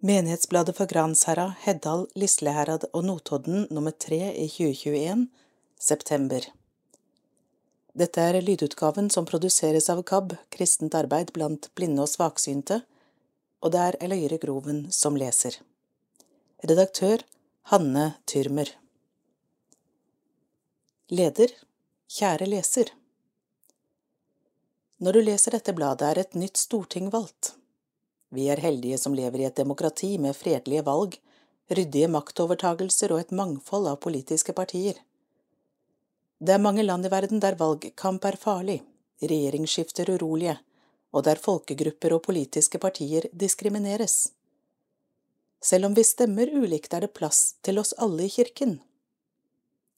Menighetsbladet for Gransherra, Heddal, Lisleherad og Notodden nummer tre i 2021, september. Dette er lydutgaven som produseres av KAB, Kristent arbeid blant blinde og svaksynte, og det er Eløyre Groven som leser. Redaktør Hanne Tyrmer. Leder Kjære leser. Når du leser dette bladet, er et nytt storting valgt. Vi er heldige som lever i et demokrati med fredelige valg, ryddige maktovertagelser og et mangfold av politiske partier. Det er mange land i verden der valgkamp er farlig, regjeringsskifter urolige, og der folkegrupper og politiske partier diskrimineres. Selv om vi stemmer ulikt, er det plass til oss alle i kirken.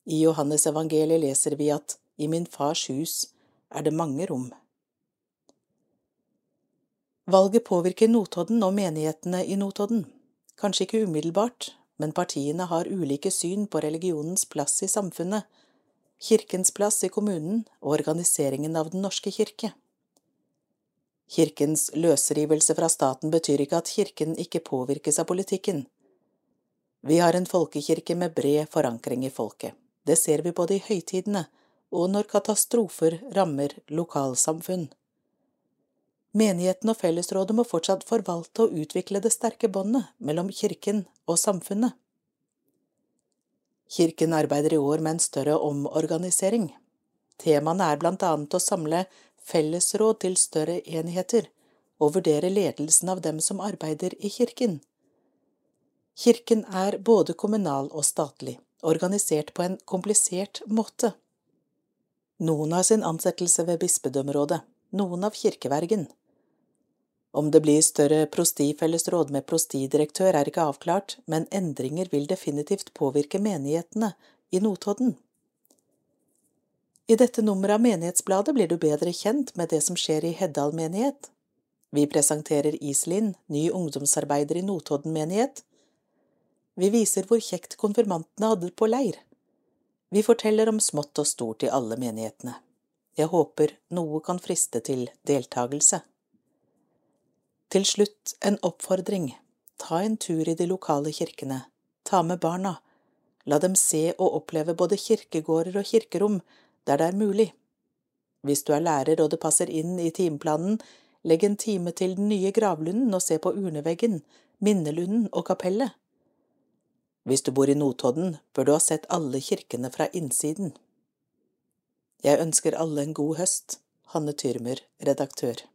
I Johannes evangeliet leser vi at i min fars hus er det mange rom. Valget påvirker Notodden og menighetene i Notodden. Kanskje ikke umiddelbart, men partiene har ulike syn på religionens plass i samfunnet, kirkens plass i kommunen og organiseringen av Den norske kirke. Kirkens løsrivelse fra staten betyr ikke at kirken ikke påvirkes av politikken. Vi har en folkekirke med bred forankring i folket. Det ser vi både i høytidene og når katastrofer rammer lokalsamfunn. Menigheten og fellesrådet må fortsatt forvalte og utvikle det sterke båndet mellom kirken og samfunnet. Kirken arbeider i år med en større omorganisering. Temaene er blant annet å samle fellesråd til større enheter og vurdere ledelsen av dem som arbeider i kirken. Kirken er både kommunal og statlig, organisert på en komplisert måte. Noen har sin ansettelse ved bispedømmerådet, noen av kirkevergen. Om det blir større prostifellesråd med prostidirektør er ikke avklart, men endringer vil definitivt påvirke menighetene i Notodden. I dette nummeret av Menighetsbladet blir du bedre kjent med det som skjer i Heddal menighet. Vi presenterer Iselin, ny ungdomsarbeider i Notodden menighet. Vi viser hvor kjekt konfirmantene hadde på leir. Vi forteller om smått og stort i alle menighetene. Jeg håper noe kan friste til deltakelse. Til slutt en oppfordring, ta en tur i de lokale kirkene, ta med barna, la dem se og oppleve både kirkegårder og kirkerom der det er mulig. Hvis du er lærer og det passer inn i timeplanen, legg en time til den nye gravlunden og se på urneveggen, minnelunden og kapellet. Hvis du bor i Notodden, bør du ha sett alle kirkene fra innsiden. Jeg ønsker alle en god høst. Hanne Tyrmer, redaktør.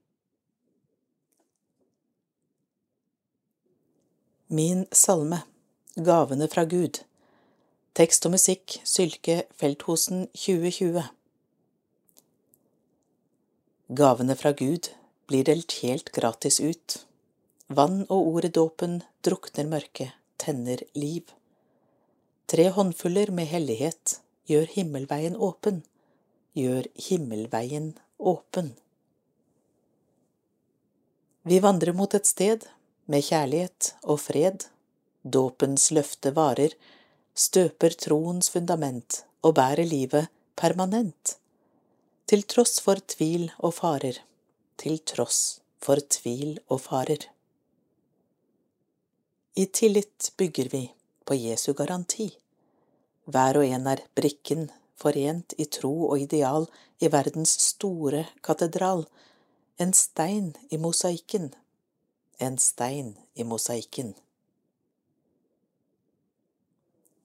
Min salme Gavene fra Gud Tekst og musikk Sylke Felthosen 2020 Gavene fra Gud blir delt helt gratis ut. Vann og ord i dåpen drukner mørket, tenner liv. Tre håndfuller med hellighet gjør himmelveien åpen, gjør himmelveien åpen. Vi vandrer mot et sted med kjærlighet og fred, dåpens løfte varer, støper troens fundament og bærer livet permanent, til tross for tvil og farer, til tross for tvil og farer. I tillit bygger vi på Jesu garanti. Hver og en er brikken, forent i tro og ideal i verdens store katedral, en stein i mosaikken en stein i mosaikken.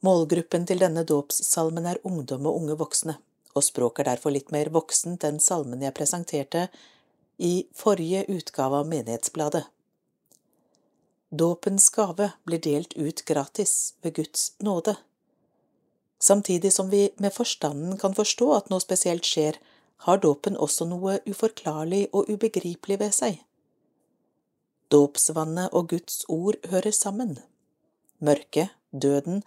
Målgruppen til denne dåpssalmen er ungdom og unge voksne, og språket er derfor litt mer voksent enn salmen jeg presenterte i forrige utgave av Menighetsbladet. Dåpens gave blir delt ut gratis ved Guds nåde. Samtidig som vi med forstanden kan forstå at noe spesielt skjer, har dåpen også noe uforklarlig og ubegripelig ved seg. Dåpsvannet og Guds ord hører sammen. Mørket, døden,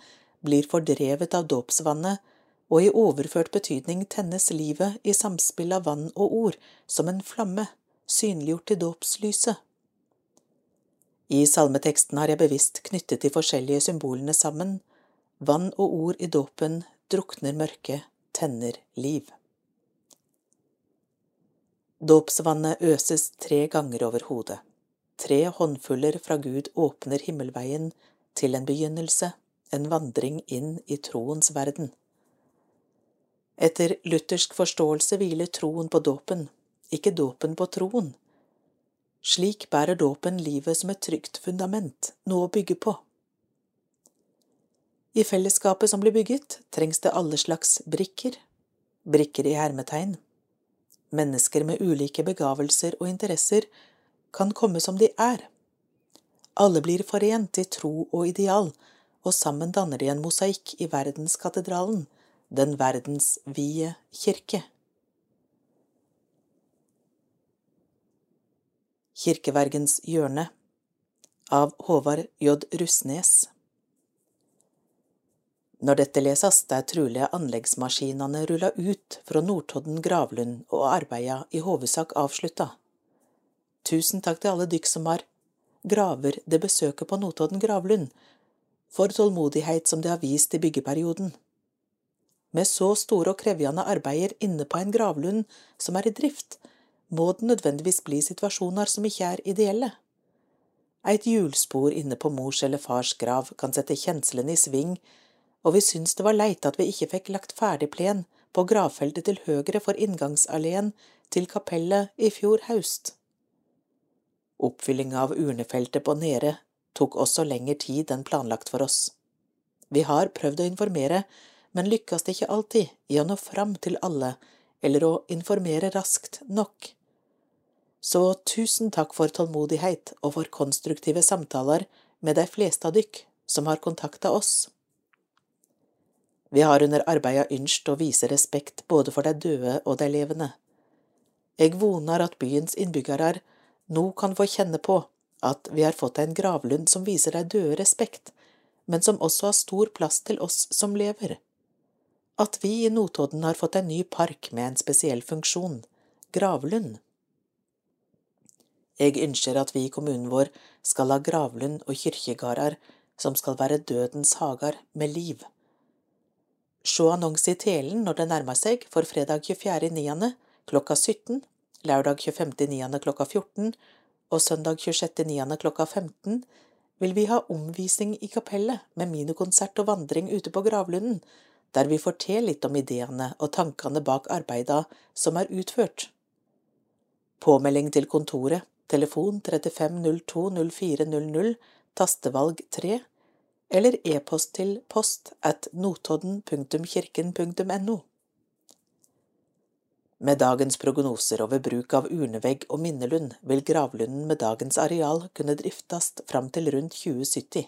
blir fordrevet av dåpsvannet, og i overført betydning tennes livet i samspill av vann og ord som en flamme, synliggjort i dåpslyset. I salmeteksten har jeg bevisst knyttet de forskjellige symbolene sammen. Vann og ord i dåpen drukner mørket, tenner liv. Dåpsvannet øses tre ganger over hodet tre håndfuller fra Gud åpner himmelveien til en begynnelse, en vandring inn i troens verden. Etter luthersk forståelse hviler troen på dåpen, ikke dåpen på troen. Slik bærer dåpen livet som et trygt fundament, noe å bygge på. I fellesskapet som blir bygget, trengs det alle slags brikker, brikker i hermetegn. Mennesker med ulike begavelser og interesser kan komme som de er. Alle blir forent i tro og ideal, og sammen danner de en mosaikk i verdenskatedralen, den verdensvide kirke. Kirkevergens hjørne av Håvard J. Russnes Når dette leses, er trulig anleggsmaskinene rulla ut fra Nordtodden gravlund og arbeida i hovedsak avslutta. Tusen takk til alle dykk som har graver det besøket på Notodden gravlund, for tålmodighet som det har vist i byggeperioden. Med så store og krevjende arbeider inne på en gravlund som er i drift, må det nødvendigvis bli situasjoner som ikke er ideelle. Eit hjulspor inne på mors eller fars grav kan sette kjenslene i sving, og vi syns det var leit at vi ikke fikk lagt ferdig plen på gravfeltet til høyre for inngangsalleen til kapellet i fjor høst. Oppfyllinga av urnefeltet på Nere tok også lengre tid enn planlagt for oss. Vi har prøvd å informere, men lykkes det ikke alltid i å nå fram til alle eller å informere raskt nok. Så tusen takk for tålmodighet og for konstruktive samtaler med de fleste av dykk som har kontakta oss. Vi har under arbeidet ønskt å vise respekt både for de døde og de levende. Jeg vonar at byens innbyggere nå kan få kjenne på at vi har fått en gravlund som viser deg døde respekt, men som også har stor plass til oss som lever at vi i Notodden har fått en ny park med en spesiell funksjon, gravlund. Jeg ønsker at vi i kommunen vår skal ha gravlund og kirkegårder som skal være dødens hager med liv. Se annonse i Telen når det nærmer seg for fredag 24.9. klokka 17, lørdag 25.9. klokka 14 og søndag 26.9. klokka 15 vil vi ha omvisning i kapellet med minikonsert og vandring ute på gravlunden der vi forteller litt om ideene og tankene bak arbeida som er utført. Påmelding til kontoret, telefon 35020400, tastevalg 3, eller e-post til post at notodden.kirken.no. Med dagens prognoser over bruk av urnevegg og minnelund vil gravlunden med dagens areal kunne driftes fram til rundt 2070.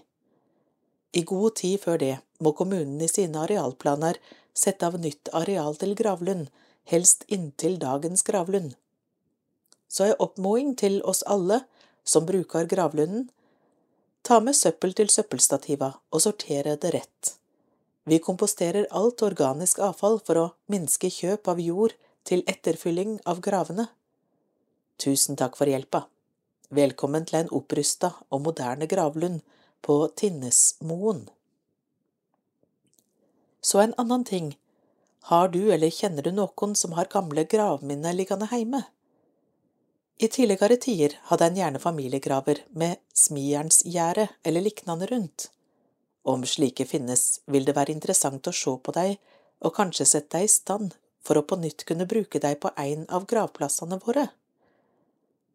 I god tid før det må kommunen i sine arealplaner sette av nytt areal til gravlund, helst inntil dagens gravlund. Så er oppmoding til oss alle som bruker gravlunden, ta med søppel til søppelstativa og sortere det rett. Vi komposterer alt organisk avfall for å minske kjøp av jord til etterfylling av gravene. Tusen takk for hjelpa. Velkommen til en opprusta og moderne gravlund på Tinnesmoen. Så en annen ting, har du eller kjenner du noen som har gamle gravminner liggende heime? I tidligere tider hadde en gjerne familiegraver med smijernsgjerde eller liknande rundt. Om slike finnes, vil det være interessant å se på deg og kanskje sette deg i stand for å på nytt kunne bruke deg på en av gravplassene våre.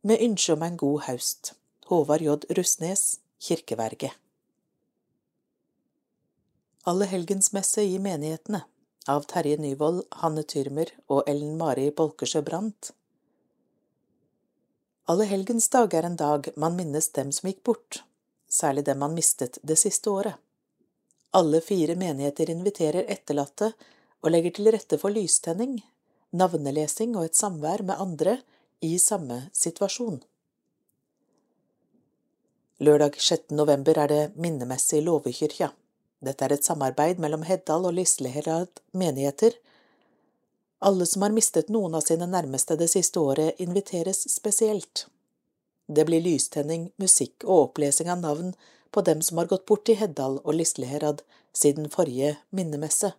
Med ønske om en god haust. Håvard J. Rusnes, kirkeverget. Allehelgensmesse i menighetene av Terje Nyvold, Hanne Tyrmer og Ellen Mari Bolkesjø Brandt. Allehelgensdag er en dag man minnes dem som gikk bort, særlig dem man mistet det siste året. Alle fire menigheter inviterer etterlatte og legger til rette for lystenning, navnelesing og et samvær med andre i samme situasjon. Lørdag 6. november er det minnemesse i Låvekyrkja. Dette er et samarbeid mellom Heddal og Lisleherad menigheter. Alle som har mistet noen av sine nærmeste det siste året, inviteres spesielt. Det blir lystenning, musikk og opplesing av navn på dem som har gått bort i Heddal og Lisleherad siden forrige minnemesse.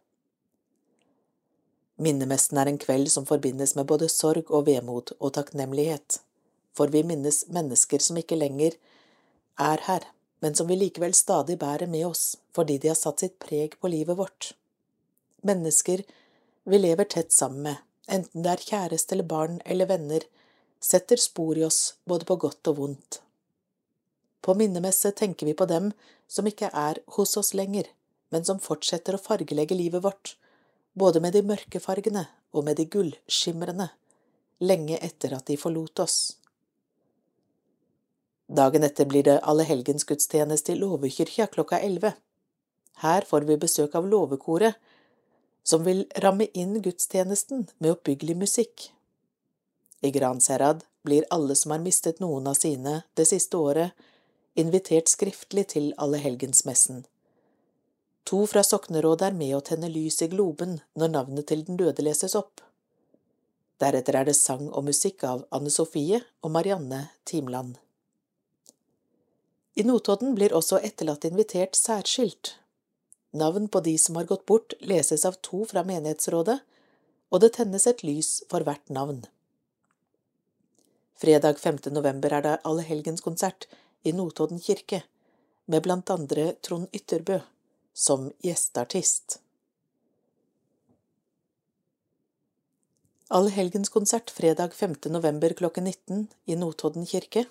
Minnemessen er en kveld som forbindes med både sorg og vemod og takknemlighet. for vi minnes mennesker som ikke lenger er her, men som vi likevel stadig bærer med oss fordi de har satt sitt preg på livet vårt. Mennesker vi lever tett sammen med, enten det er kjæreste eller barn eller venner, setter spor i oss både på godt og vondt. På minnemesse tenker vi på dem som ikke er hos oss lenger, men som fortsetter å fargelegge livet vårt, både med de mørke fargene og med de gullskimrende, lenge etter at de forlot oss. Dagen etter blir det allehelgensgudstjeneste i låvekyrkja klokka elleve. Her får vi besøk av låvekoret, som vil ramme inn gudstjenesten med oppbyggelig musikk. I Gransherad blir alle som har mistet noen av sine det siste året, invitert skriftlig til allehelgensmessen. To fra soknerådet er med å tenne lys i globen når navnet til den døde leses opp. Deretter er det sang og musikk av Anne Sofie og Marianne Timland. I Notodden blir også etterlatte invitert særskilt. Navn på de som har gått bort, leses av to fra menighetsrådet, og det tennes et lys for hvert navn. Fredag 5. november er det allehelgenskonsert i Notodden kirke, med blant andre Trond Ytterbø som gjesteartist. Allhelgenskonsert fredag 5. november klokken 19 i Notodden kirke.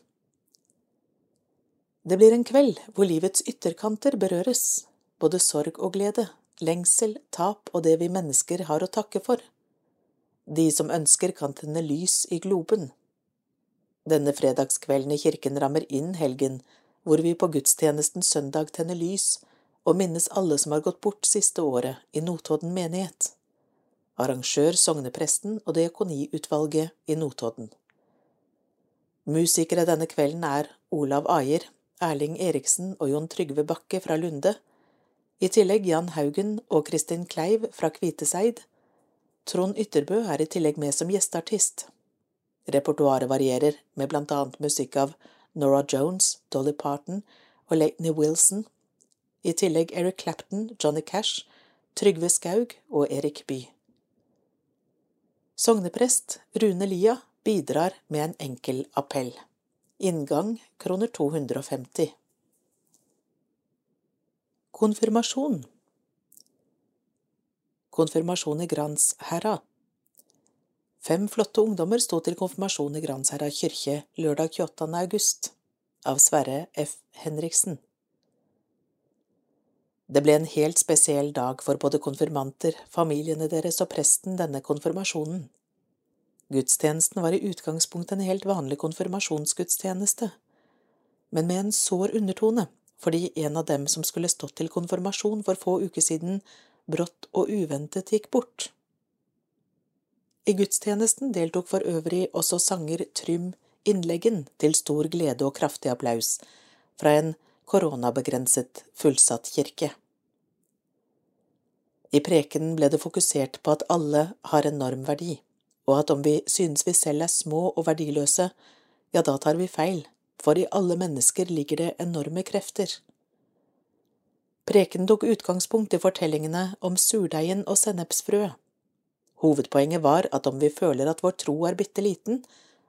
Det blir en kveld hvor livets ytterkanter berøres, både sorg og glede, lengsel, tap og det vi mennesker har å takke for. De som ønsker kan tenne lys i globen. Denne fredagskvelden i kirken rammer inn helgen, hvor vi på gudstjenesten søndag tenner lys og minnes alle som har gått bort siste året i Notodden menighet. Arrangør sognepresten og diakoniutvalget i Notodden. Musikere denne kvelden er Olav Aier, Erling Eriksen og Jon Trygve Bakke fra Lunde, i tillegg Jan Haugen og Kristin Kleiv fra Kviteseid. Trond Ytterbø er i tillegg med som gjesteartist. Repertoaret varierer, med blant annet musikk av Nora Jones, Dolly Parton og Laitney Wilson, i tillegg Eric Clapton, Johnny Cash, Trygve Skaug og Erik Bye. Sogneprest Rune Lia bidrar med en enkel appell. Inngang kroner 250. Konfirmasjon Konfirmasjon i Grans herad Fem flotte ungdommer sto til konfirmasjon i Gransherra kirke lørdag 28. august, av Sverre F. Henriksen. Det ble en helt spesiell dag for både konfirmanter, familiene deres og presten denne konfirmasjonen. Gudstjenesten var i utgangspunktet en helt vanlig konfirmasjonsgudstjeneste, men med en sår undertone, fordi en av dem som skulle stått til konfirmasjon for få uker siden, brått og uventet gikk bort. I gudstjenesten deltok for øvrig også sanger Trym Innleggen til stor glede og kraftig applaus fra en koronabegrenset fullsatt kirke. I prekenen ble det fokusert på at alle har enorm verdi, og at om vi synes vi selv er små og verdiløse, ja, da tar vi feil, for i alle mennesker ligger det enorme krefter. Preken tok utgangspunkt i fortellingene om surdeigen og sennepsfrøet Hovedpoenget var at om vi føler at vår tro er bitte liten,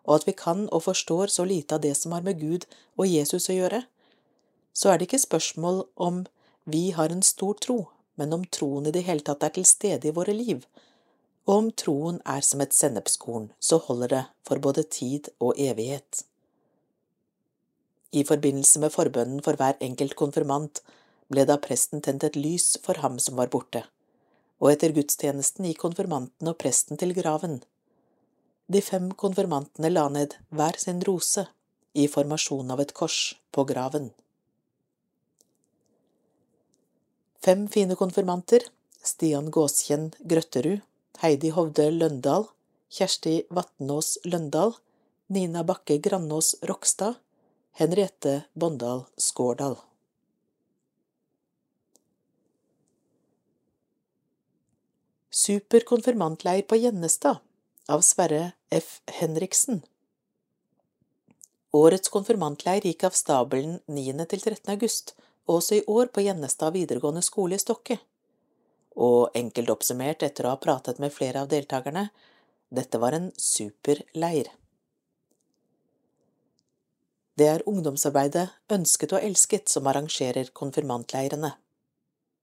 og at vi kan og forstår så lite av det som har med Gud og Jesus å gjøre, så er det ikke spørsmål om vi har en stor tro, men om troen i det hele tatt er til stede i våre liv, og om troen er som et sennepskorn, så holder det for både tid og evighet. I forbindelse med forbønnen for hver enkelt konfirmant ble da presten tent et lys for ham som var borte og etter gudstjenesten gikk konfirmanten og presten til graven. De fem konfirmantene la ned hver sin rose i formasjon av et kors på graven. Fem fine konfirmanter, Stian Gåskjenn Grøtterud, Heidi Hovde Løndal, Kjersti Vatnås Løndal, Nina Bakke Grannås Rokstad, Henriette Bondal Skårdal. Superkonfirmantleir på Gjennestad av Sverre F. Henriksen. Årets konfirmantleir gikk av stabelen 9. til 13. august, også i år på Gjennestad videregående skole i Stokke. Og enkelt oppsummert etter å ha pratet med flere av deltakerne, dette var en super leir. Det er ungdomsarbeidet Ønsket og elsket som arrangerer konfirmantleirene.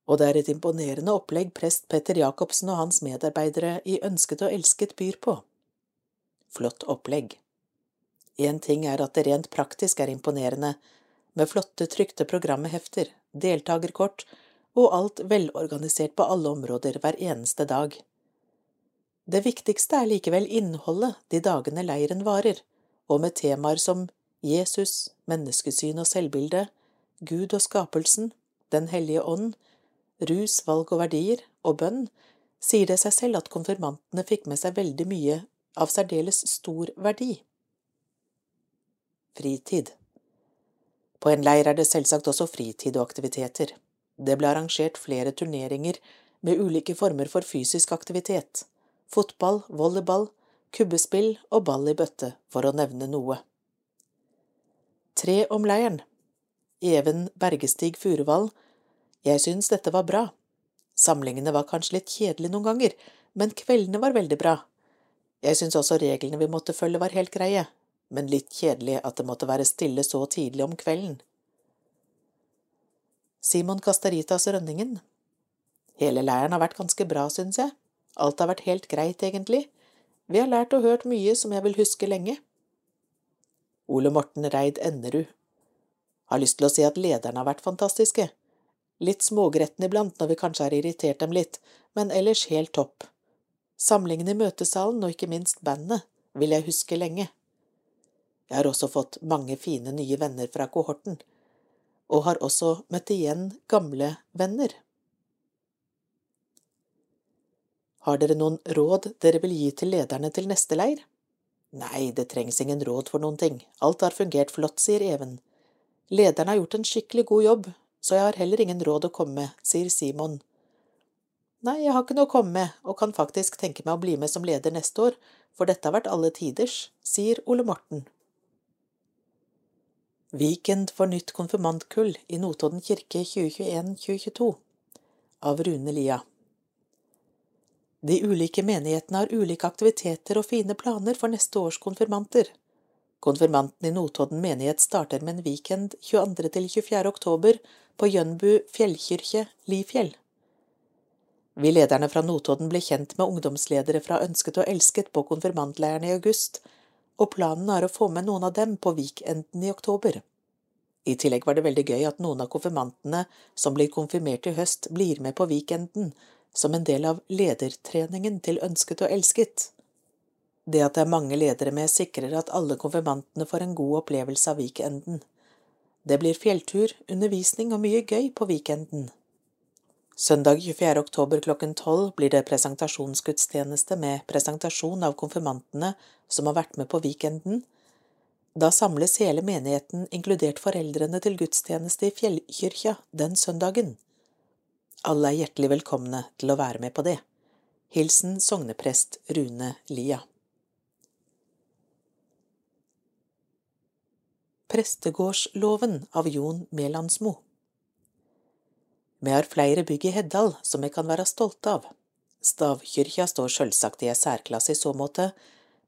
Og det er et imponerende opplegg prest Petter Jacobsen og hans medarbeidere i Ønsket og elsket byr på. Flott opplegg. Én ting er at det rent praktisk er imponerende, med flotte trykte programmehefter, deltakerkort og alt velorganisert på alle områder hver eneste dag. Det viktigste er likevel innholdet de dagene leiren varer, og med temaer som Jesus, menneskesyn og selvbilde, Gud og skapelsen, Den hellige ånd, rus, valg og verdier og bønn, sier det seg selv at konfirmantene fikk med seg veldig mye av særdeles stor verdi. Fritid På en leir er det selvsagt også fritid og aktiviteter. Det ble arrangert flere turneringer med ulike former for fysisk aktivitet, fotball, volleyball, kubbespill og ball i bøtte, for å nevne noe. Tre om leiren Even Bergestig Furuvall Jeg syns dette var bra. Samlingene var kanskje litt kjedelige noen ganger, men kveldene var veldig bra. Jeg syns også reglene vi måtte følge var helt greie, men litt kjedelig at det måtte være stille så tidlig om kvelden. Simon Castaritas Rønningen Hele leiren har vært ganske bra, synes jeg. Alt har vært helt greit, egentlig. Vi har lært og hørt mye som jeg vil huske lenge. Ole Morten Reid Enderud Har lyst til å si at lederne har vært fantastiske. Litt smågretten iblant når vi kanskje har irritert dem litt, men ellers helt topp. Samlingen i møtesalen og ikke minst bandet vil jeg huske lenge. Jeg har også fått mange fine nye venner fra kohorten, og har også møtt igjen gamle venner. Har dere noen råd dere vil gi til lederne til neste leir? Nei, det trengs ingen råd for noen ting, alt har fungert flott, sier Even. Lederen har gjort en skikkelig god jobb, så jeg har heller ingen råd å komme med, sier Simon. Nei, jeg har ikke noe å komme med, og kan faktisk tenke meg å bli med som leder neste år, for dette har vært alle tiders, sier Ole Morten. Weekend for nytt konfirmantkull i Notodden kirke 2021–2022 av Rune Lia. De ulike menighetene har ulike aktiviteter og fine planer for neste års konfirmanter. Konfirmanten i Notodden menighet starter med en weekend 22.–24. oktober på Jønbu fjellkirke, Lifjell. Vi lederne fra Notodden ble kjent med ungdomsledere fra Ønsket og Elsket på konfirmantleiren i august, og planen er å få med noen av dem på weekenden i oktober. I tillegg var det veldig gøy at noen av konfirmantene som blir konfirmert i høst, blir med på weekenden som en del av ledertreningen til Ønsket og elsket. Det at det er mange ledere med, sikrer at alle konfirmantene får en god opplevelse av weekenden. Det blir fjelltur, undervisning og mye gøy på weekenden. Søndag 24. oktober klokken tolv blir det presentasjonsgudstjeneste med presentasjon av konfirmantene som har vært med på weekenden. Da samles hele menigheten, inkludert foreldrene, til gudstjeneste i Fjellkyrkja den søndagen. Alle er hjertelig velkomne til å være med på det. Hilsen sogneprest Rune Lia. Prestegårdsloven av Jon Melandsmo Vi har flere bygg i Heddal som vi kan være stolte av. Stavkyrkja står sjølvsagt i ei særklasse i så måte,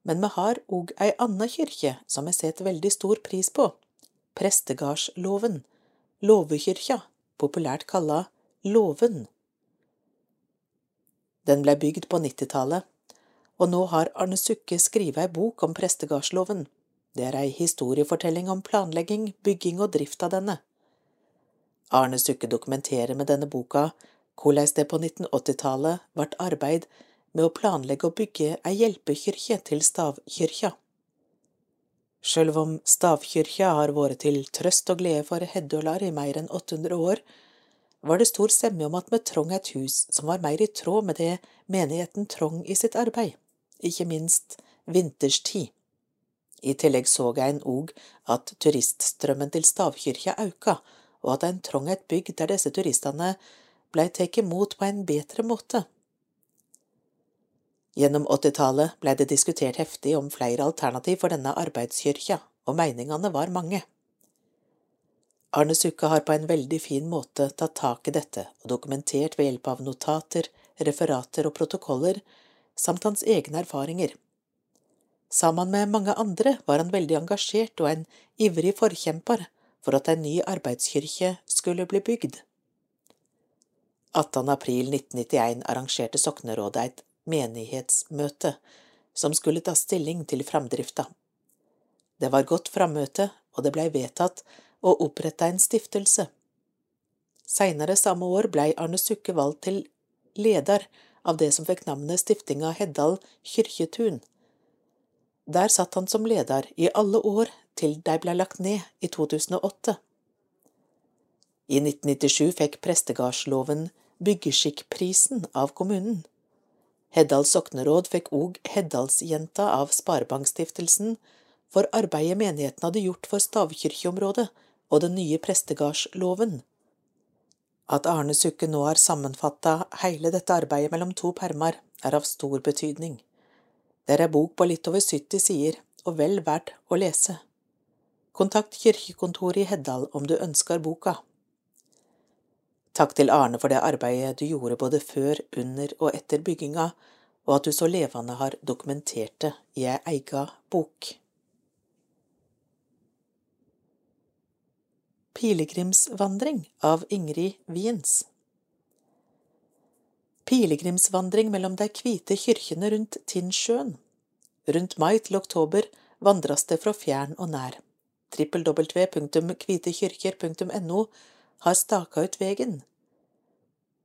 men vi har òg ei anna kyrkje som vi setter veldig stor pris på, prestegardsloven, låvekyrkja, populært kalla Låven. Den ble bygd på nittitallet, og nå har Arne Sukke skrevet ei bok om prestegardsloven. Det er ei historiefortelling om planlegging, bygging og drift av denne. Arne Sukke dokumenterer med denne boka hvordan det på 1980-tallet ble arbeid med å planlegge og bygge ei hjelpekyrkje til stavkyrkja. Sjølv om stavkyrkja har vært til trøst og glede for heddølar i mer enn 800 år, var det stor stemme om at vi trong et hus som var mer i tråd med det menigheten trong i sitt arbeid, ikke minst vinterstid. I tillegg så ein òg at turiststrømmen til stavkyrkja auka, og at ein trong et bygg der disse turistene blei tatt imot på en bedre måte. Gjennom åttitallet blei det diskutert heftig om flere alternativ for denne arbeidskyrkja, og meningene var mange. Arne Sukke har på en veldig fin måte tatt tak i dette og dokumentert ved hjelp av notater, referater og protokoller, samt hans egne erfaringer. Sammen med mange andre var han veldig engasjert og en ivrig forkjemper for at en ny arbeidskirke skulle bli bygd. 18. april 1991 arrangerte soknerådet et menighetsmøte som skulle ta stilling til framdrifta. Det var godt frammøte, og det blei vedtatt å opprette en stiftelse. Seinere samme år blei Arne Sukke valgt til leder av det som fikk navnet Stiftinga Heddal Kyrkjetun. Der satt han som leder i alle år til de ble lagt ned i 2008. I 1997 fikk prestegardsloven Byggeskikkprisen av kommunen. Heddal sokneråd fikk òg Heddalsjenta av Sparebankstiftelsen for arbeidet menigheten hadde gjort for stavkirkeområdet og den nye prestegardsloven. At Arne Sukke nå har sammenfatta hele dette arbeidet mellom to permer, er av stor betydning. Det er ei bok på litt over 70 sider, og vel verdt å lese. Kontakt kirkekontoret i Heddal om du ønsker boka. Takk til Arne for det arbeidet du gjorde både før, under og etter bygginga, og at du så levende har dokumentert det i ei eiga bok. Pilegrimsvandring av Ingrid Wiens Pilegrimsvandring mellom de hvite kyrkjene rundt Tinnsjøen. Rundt mai til oktober vandres det fra fjern og nær. www.kvitekyrkjer.no har staka ut vegen.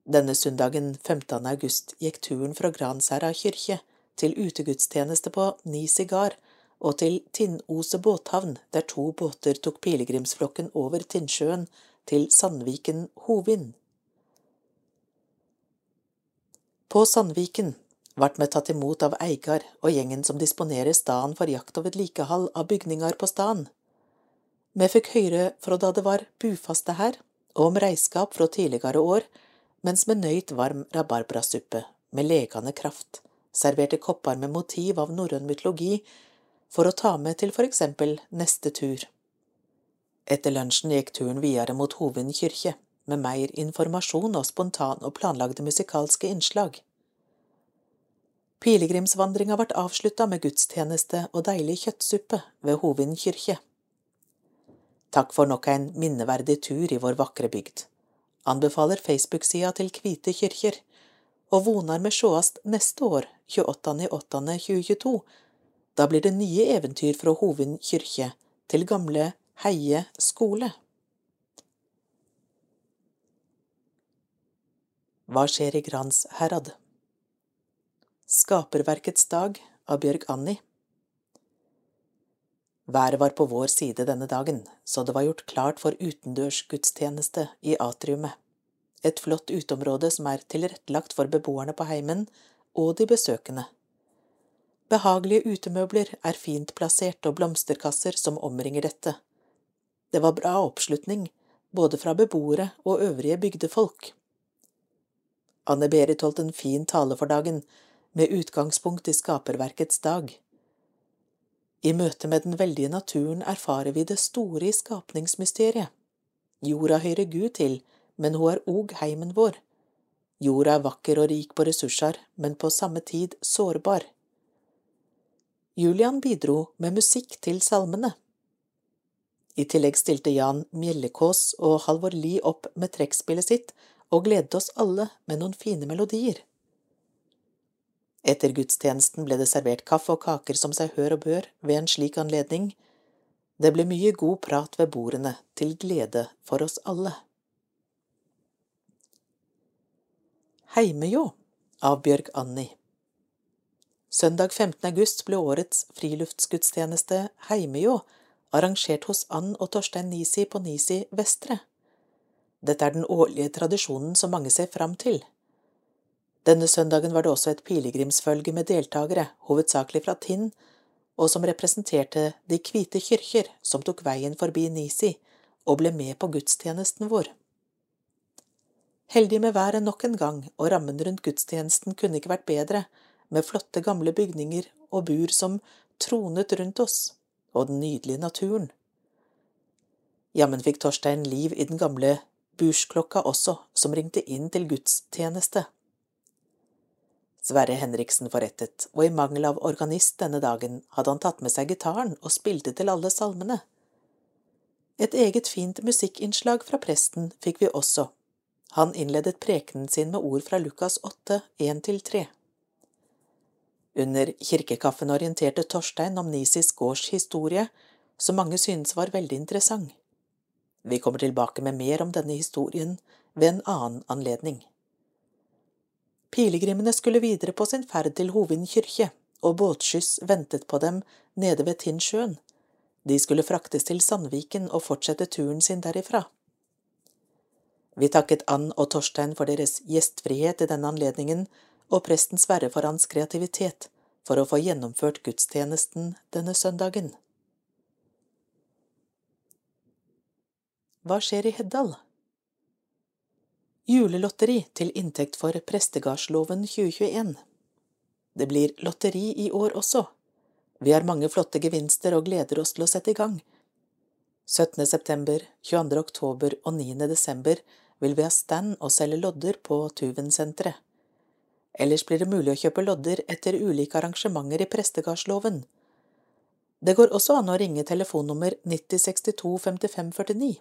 Denne søndagen 15. august gikk turen fra Gransherra kirke til utegudstjeneste på Ni Sigar og til Tinnose båthavn, der to båter tok pilegrimsflokken over Tinnsjøen til Sandviken Hovin. På Sandviken vart vi tatt imot av Eigar og gjengen som disponerer staden for jakt og vedlikehold av bygninger på staden. Vi fikk høre fra da det var bufaste her, og om reiskap fra tidligere år, mens vi nøyt varm rabarbrasuppe med legende kraft, serverte kopper med motiv av norrøn mytologi for å ta med til for eksempel neste tur. Etter lunsjen gikk turen videre mot Hovin kirke, med mer informasjon og spontan og planlagde musikalske innslag. Pilegrimsvandringa ble avslutta med gudstjeneste og deilig kjøttsuppe ved Hovin kirke. Takk for nok en minneverdig tur i vår vakre bygd. Anbefaler Facebook-sida til Kvite kyrkjer, og vonar med sjåast neste år, 28.8.2022, da blir det nye eventyr fra Hovin kyrkje til gamle Heie skole. Hva skjer i Grans herad? Skaperverkets dag av Bjørg Anni Været var på vår side denne dagen, så det var gjort klart for utendørsgudstjeneste i atriumet. Et flott uteområde som er tilrettelagt for beboerne på heimen og de besøkende. Behagelige utemøbler er fint plassert og blomsterkasser som omringer dette. Det var bra oppslutning, både fra beboere og øvrige bygdefolk. Anne-Berit holdt en fin tale for dagen, med utgangspunkt i skaperverkets dag. I møte med den veldige naturen erfarer vi det store i skapningsmysteriet. Jorda hører Gud til, men hun er òg heimen vår. Jorda er vakker og rik på ressurser, men på samme tid sårbar. Julian bidro med musikk til salmene. I tillegg stilte Jan Mjellekås og Halvor Lie opp med trekkspillet sitt og gledet oss alle med noen fine melodier. Etter gudstjenesten ble det servert kaffe og kaker som seg hør og bør ved en slik anledning. Det ble mye god prat ved bordene, til glede for oss alle. Heimejå av Bjørg Anni Søndag 15. august ble årets friluftsgudstjeneste Heimejå arrangert hos Ann og Torstein Nisi på Nisi Vestre. Dette er den årlige tradisjonen som mange ser fram til. Denne søndagen var det også et pilegrimsfølge med deltakere, hovedsakelig fra Tinn, og som representerte De hvite kyrkjer som tok veien forbi Nisi og ble med på gudstjenesten vår. Heldig med været nok en gang, og rammen rundt gudstjenesten kunne ikke vært bedre, med flotte, gamle bygninger og bur som tronet rundt oss, og den nydelige naturen. Jammen fikk Torstein liv i den gamle bursklokka også, som ringte inn til gudstjeneste. Sverre Henriksen forrettet, og i mangel av organist denne dagen hadde han tatt med seg gitaren og spilte til alle salmene. Et eget fint musikkinnslag fra presten fikk vi også. Han innledet prekenen sin med ord fra Lukas 8, 1–3. Under kirkekaffen orienterte Torstein om Nisis gårds historie, som mange synes var veldig interessant. Vi kommer tilbake med mer om denne historien ved en annen anledning. Pilegrimene skulle videre på sin ferd til Hovin kirke, og båtskyss ventet på dem nede ved Tinnsjøen. De skulle fraktes til Sandviken og fortsette turen sin derifra. Vi takket Ann og Torstein for deres gjestfrihet i denne anledningen, og presten Sverre for hans kreativitet for å få gjennomført gudstjenesten denne søndagen. Hva skjer i Heddal? Julelotteri til inntekt for prestegardsloven 2021. Det blir lotteri i år også. Vi har mange flotte gevinster og gleder oss til å sette i gang. 17. september, 22. oktober og 9. desember vil vi ha stand og selge lodder på Tuvensenteret. Ellers blir det mulig å kjøpe lodder etter ulike arrangementer i prestegardsloven. Det går også an å ringe telefonnummer 9062 55 49.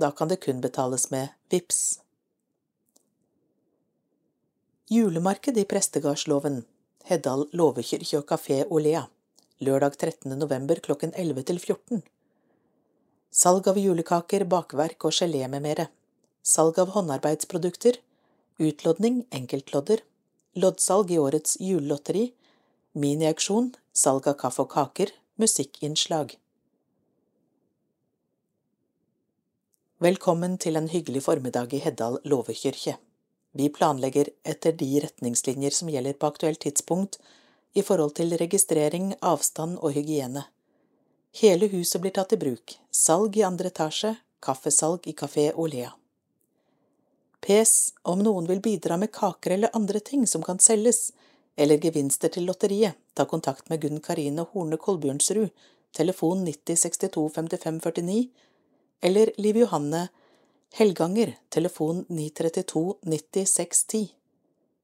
Da kan det kun betales med VIPS. Julemarked i prestegardsloven, Heddal låvekyrkje og kafé Olea, lørdag 13. november klokken 11 til 14. Salg av julekaker, bakverk og gelé med mere. Salg av håndarbeidsprodukter. Utlodning, enkeltlodder. Loddsalg i årets julelotteri. Miniauksjon, salg av kaffe og kaker, musikkinnslag. Velkommen til en hyggelig formiddag i Heddal låvekyrkje. Vi planlegger etter de retningslinjer som gjelder på aktuelt tidspunkt i forhold til registrering, avstand og hygiene. Hele huset blir tatt i bruk, salg i andre etasje, kaffesalg i Kafé Olea. PS om noen vil bidra med kaker eller andre ting som kan selges, eller gevinster til lotteriet, ta kontakt med Gunn Karine Horne Kolbjørnsrud, telefon 90 62 55 49, eller Liv Johanne Helganger, telefon 932 90 610.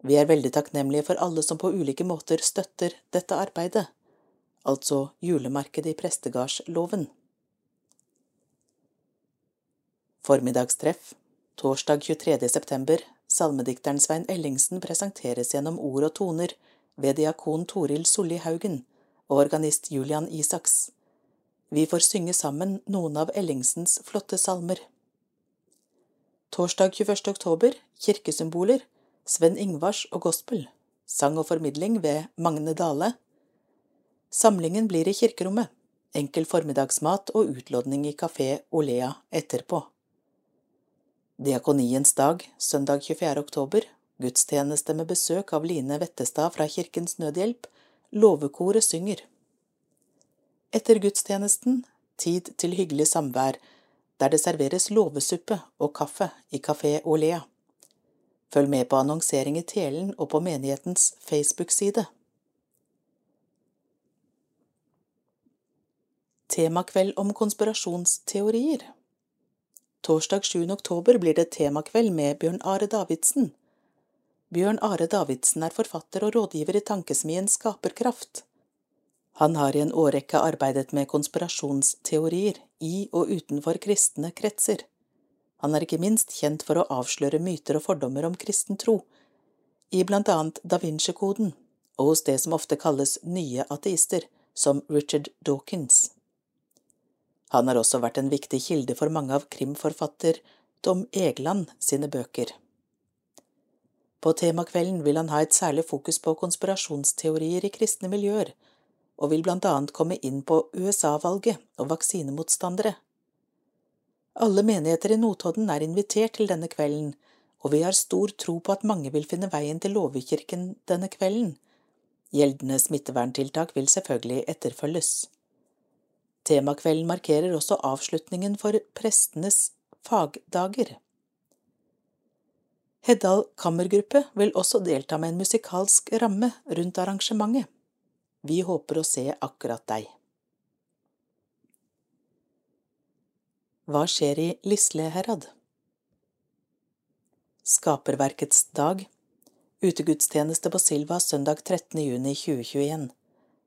Vi er veldig takknemlige for alle som på ulike måter støtter dette arbeidet, altså julemarkedet i prestegardsloven. Formiddagstreff Torsdag 23. september Salmedikteren Svein Ellingsen presenteres gjennom ord og toner ved diakon Toril Solli Haugen og organist Julian Isaks. Vi får synge sammen noen av Ellingsens flotte salmer. Torsdag 21. oktober Kirkesymboler Sven Ingvars og gospel Sang og formidling ved Magne Dale Samlingen blir i kirkerommet. Enkel formiddagsmat og utlodning i Kafé Olea etterpå. Diakoniens dag, søndag 24. oktober, gudstjeneste med besøk av Line Vettestad fra Kirkens Nødhjelp, låvekoret synger. Etter gudstjenesten, tid til hyggelig samvær der det serveres låvesuppe og kaffe i Kafé Olea. Følg med på annonsering i Telen og på menighetens Facebook-side. Temakveld om konspirasjonsteorier Torsdag 7. oktober blir det temakveld med Bjørn Are Davidsen. Bjørn Are Davidsen er forfatter og rådgiver i tankesmien Skaperkraft. Han har i en årrekke arbeidet med konspirasjonsteorier i og utenfor kristne kretser. Han er ikke minst kjent for å avsløre myter og fordommer om kristen tro, i blant annet Da Vinci-koden og hos det som ofte kalles nye ateister, som Richard Dawkins. Han har også vært en viktig kilde for mange av krimforfatter Tom Egeland sine bøker. På temakvelden vil han ha et særlig fokus på konspirasjonsteorier i kristne miljøer, og vil blant annet komme inn på USA-valget og vaksinemotstandere. Alle menigheter i Notodden er invitert til denne kvelden, og vi har stor tro på at mange vil finne veien til Låvekirken denne kvelden. Gjeldende smitteverntiltak vil selvfølgelig etterfølges. Temakvelden markerer også avslutningen for prestenes fagdager. Heddal Kammergruppe vil også delta med en musikalsk ramme rundt arrangementet. Vi håper å se akkurat deg. Hva skjer i Lisleherad? Skaperverkets dag Utegudstjeneste på Silva søndag 13. juni 2021.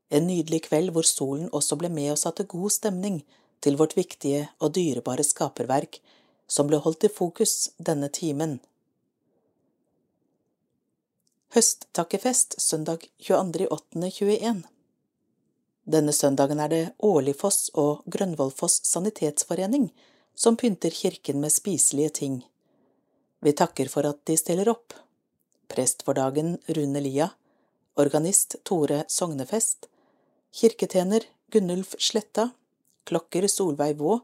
En nydelig kveld hvor solen også ble med og satte god stemning til vårt viktige og dyrebare skaperverk som ble holdt i fokus denne timen. Høsttakkefest søndag 22.8.21 Denne søndagen er det Årligfoss og Grønvollfoss sanitetsforening som pynter kirken med spiselige ting. Vi takker for at de stiller opp. Prest for dagen Rune Lia, organist Tore Sognefest, kirketjener Gunnulf Sletta, klokker Solveig Vå.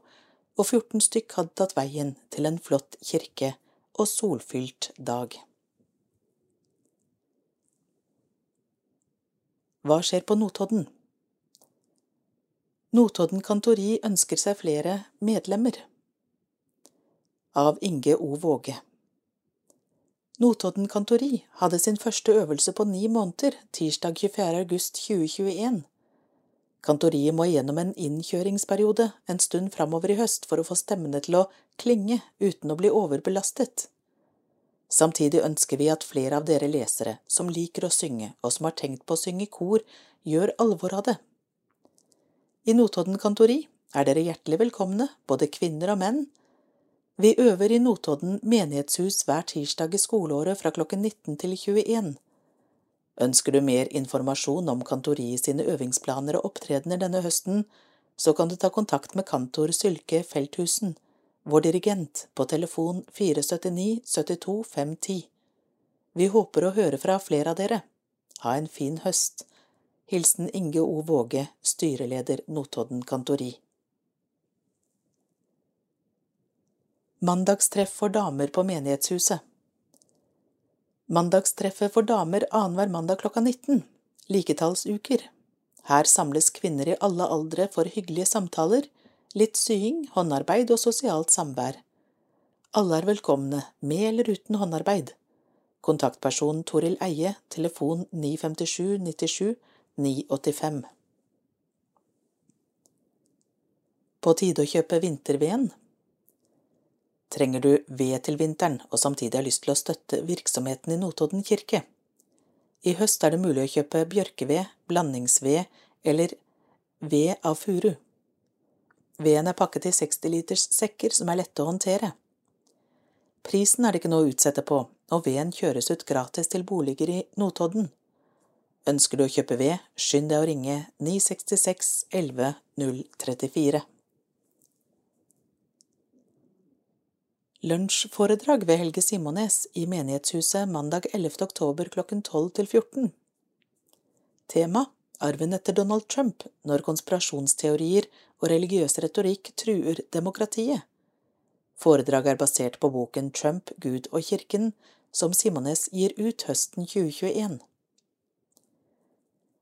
og 14 stykk hadde tatt veien til en flott kirke og solfylt dag. Hva skjer på Notodden? Notodden kantori ønsker seg flere medlemmer. Av Inge O. Våge. Notodden kantori hadde sin første øvelse på ni måneder tirsdag 24. august 2021. Kantoriet må igjennom en innkjøringsperiode en stund framover i høst for å få stemmene til å klinge uten å bli overbelastet. Samtidig ønsker vi at flere av dere lesere som liker å synge og som har tenkt på å synge i kor, gjør alvor av det. I Notodden kantori er dere hjertelig velkomne, både kvinner og menn. Vi øver i Notodden menighetshus hver tirsdag i skoleåret fra klokken 19 til 21. Ønsker du mer informasjon om kantoriet sine øvingsplaner og opptredener denne høsten, så kan du ta kontakt med kantor Sylke Felthusen, vår dirigent, på telefon 479 72 510. Vi håper å høre fra flere av dere. Ha en fin høst. Hilsen Inge O. Våge, styreleder Notodden Kantori. Mandagstreff for damer på menighetshuset. Mandagstreffet for damer annenhver mandag klokka 19. Liketallsuker. Her samles kvinner i alle aldre for hyggelige samtaler, litt sying, håndarbeid og sosialt samvær. Alle er velkomne, med eller uten håndarbeid. Kontaktperson Toril Eie, telefon 957 97 985. På tide å kjøpe vinterveden. Trenger du ved til vinteren og samtidig har lyst til å støtte virksomheten i Notodden kirke? I høst er det mulig å kjøpe bjørkeved, blandingsved eller ved av furu. Veden er pakket i 60 liters sekker som er lette å håndtere. Prisen er det ikke noe å utsette på, og veden kjøres ut gratis til boliger i Notodden. Ønsker du å kjøpe ved, skynd deg å ringe 966 11 034. Lunsjforedrag ved Helge Simones i Menighetshuset mandag 11. oktober klokken 12 til 14. Tema Arven etter Donald Trump når konspirasjonsteorier og religiøs retorikk truer demokratiet. Foredraget er basert på boken Trump, Gud og kirken, som Simones gir ut høsten 2021.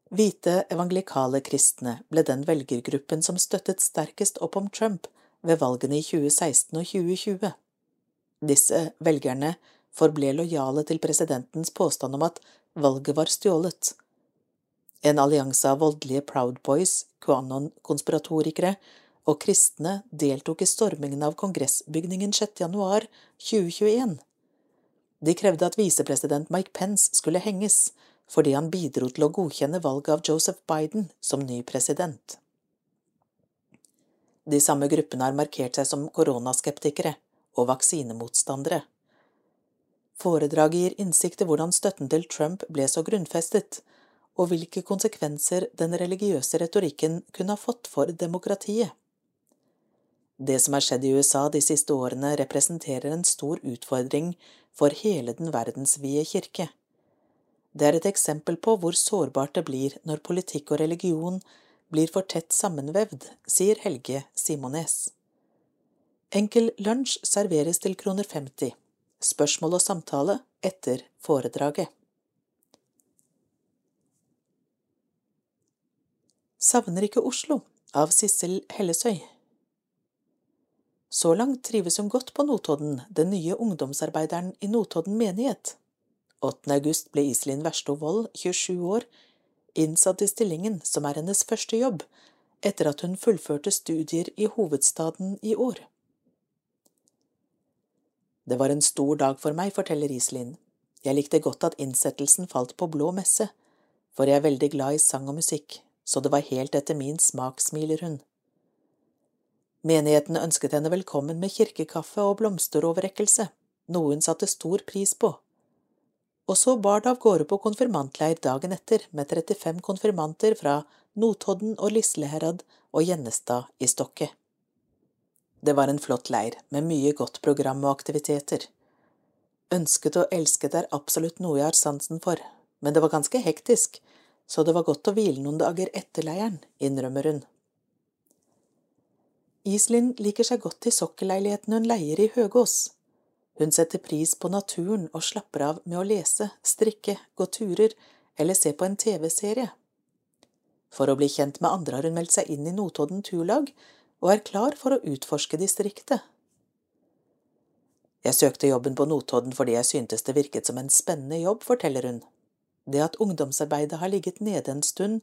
Hvite evangelikale kristne ble den velgergruppen som støttet sterkest opp om Trump ved valgene i 2016 og 2020. Disse velgerne forble lojale til presidentens påstand om at valget var stjålet. En allianse av voldelige Proud Boys, QAnon-konspiratorikere og kristne deltok i stormingen av kongressbygningen 6. januar 2021. De krevde at visepresident Mike Pence skulle henges fordi han bidro til å godkjenne valget av Joseph Biden som ny president. De samme gruppene har markert seg som koronaskeptikere og vaksinemotstandere. Foredraget gir innsikt i hvordan støtten til Trump ble så grunnfestet, og hvilke konsekvenser den religiøse retorikken kunne ha fått for demokratiet. Det som har skjedd i USA de siste årene, representerer en stor utfordring for hele den verdensvide kirke. Det er et eksempel på hvor sårbart det blir når politikk og religion blir for tett sammenvevd, sier Helge Simones. Enkel lunsj serveres til kroner 50. Spørsmål og samtale etter foredraget. Savner ikke Oslo av Sissel Hellesøy. Så langt trives hun godt på Notodden, den nye ungdomsarbeideren i Notodden menighet. 8. august ble Iselin Versto Wold, 27 år, innsatt i stillingen som er hennes første jobb, etter at hun fullførte studier i hovedstaden i år. Det var en stor dag for meg, forteller Iselin. Jeg likte godt at innsettelsen falt på blå messe, for jeg er veldig glad i sang og musikk, så det var helt etter min smak, smiler hun. Menigheten ønsket henne velkommen med kirkekaffe og blomsteroverrekkelse, noe hun satte stor pris på. Og så bar det av gårde på konfirmantleir dagen etter med 35 konfirmanter fra Notodden og Lisleherad og Gjennestad i Stokke. Det var en flott leir med mye godt program og aktiviteter. Ønsket og elsket er absolutt noe jeg har sansen for, men det var ganske hektisk, så det var godt å hvile noen dager etter leiren, innrømmer hun. Iselin liker seg godt i sokkelleiligheten hun leier i Høgås. Hun setter pris på naturen og slapper av med å lese, strikke, gå turer eller se på en TV-serie. For å bli kjent med andre har hun meldt seg inn i Notodden turlag og er klar for å utforske distriktet. Jeg søkte jobben på Notodden fordi jeg syntes det virket som en spennende jobb, forteller hun. Det at ungdomsarbeidet har ligget nede en stund,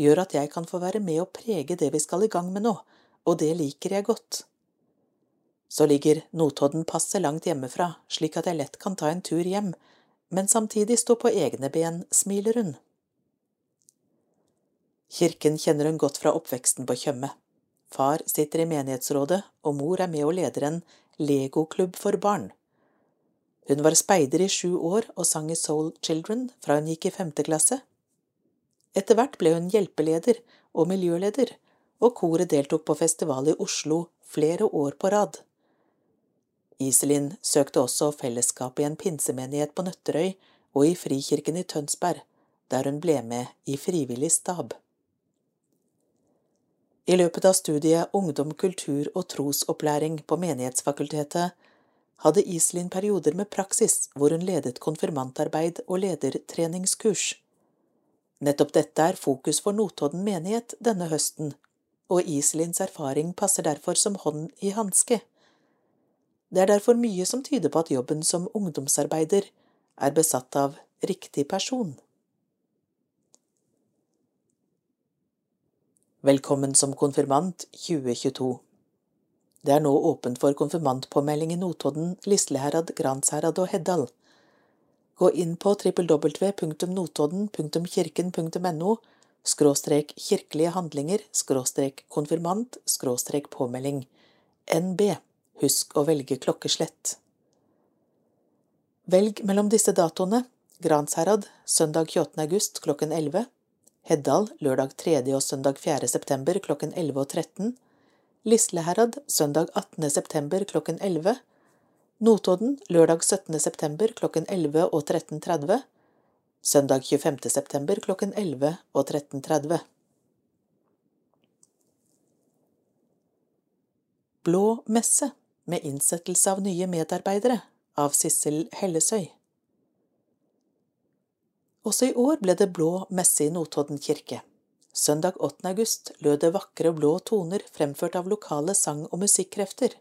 gjør at jeg kan få være med å prege det vi skal i gang med nå, og det liker jeg godt. Så ligger Notodden passe langt hjemmefra, slik at jeg lett kan ta en tur hjem, men samtidig stå på egne ben, smiler hun. Kirken kjenner hun godt fra oppveksten på Tjøme. Far sitter i menighetsrådet, og mor er med og leder en legoklubb for barn. Hun var speider i sju år og sang i Soul Children fra hun gikk i femte klasse. Etter hvert ble hun hjelpeleder og miljøleder, og koret deltok på festival i Oslo flere år på rad. Iselin søkte også fellesskap i en pinsemenighet på Nøtterøy og i Frikirken i Tønsberg, der hun ble med i frivillig stab. I løpet av studiet Ungdom, kultur og trosopplæring på Menighetsfakultetet hadde Iselin perioder med praksis hvor hun ledet konfirmantarbeid og ledertreningskurs. Nettopp dette er fokus for Notodden menighet denne høsten, og Iselins erfaring passer derfor som hånd i hanske. Det er derfor mye som tyder på at jobben som ungdomsarbeider er besatt av riktig person. Velkommen som konfirmant 2022. Det er nå åpent for konfirmantpåmelding i Notodden, Lisleherad, Gransherad og Heddal. Gå inn på www.notodden.kirken.no skråstrek kirkelige handlinger skråstrek konfirmant skråstrek påmelding. NB. Husk å velge klokkeslett. Velg mellom disse datoene. Gransherad søndag 28. august klokken 11. Heddal lørdag 3. og søndag 4. september klokken 11 og 13. Lisleherad søndag 18. september klokken 11. Notodden lørdag 17. september klokken 11 og 13.30. Søndag 25. september klokken 11 og 13.30. Blå messe med innsettelse av nye medarbeidere av Sissel Hellesøy. Også i år ble det blå messe i Notodden kirke. Søndag 8. august lød det vakre blå toner fremført av lokale sang- og musikkrefter.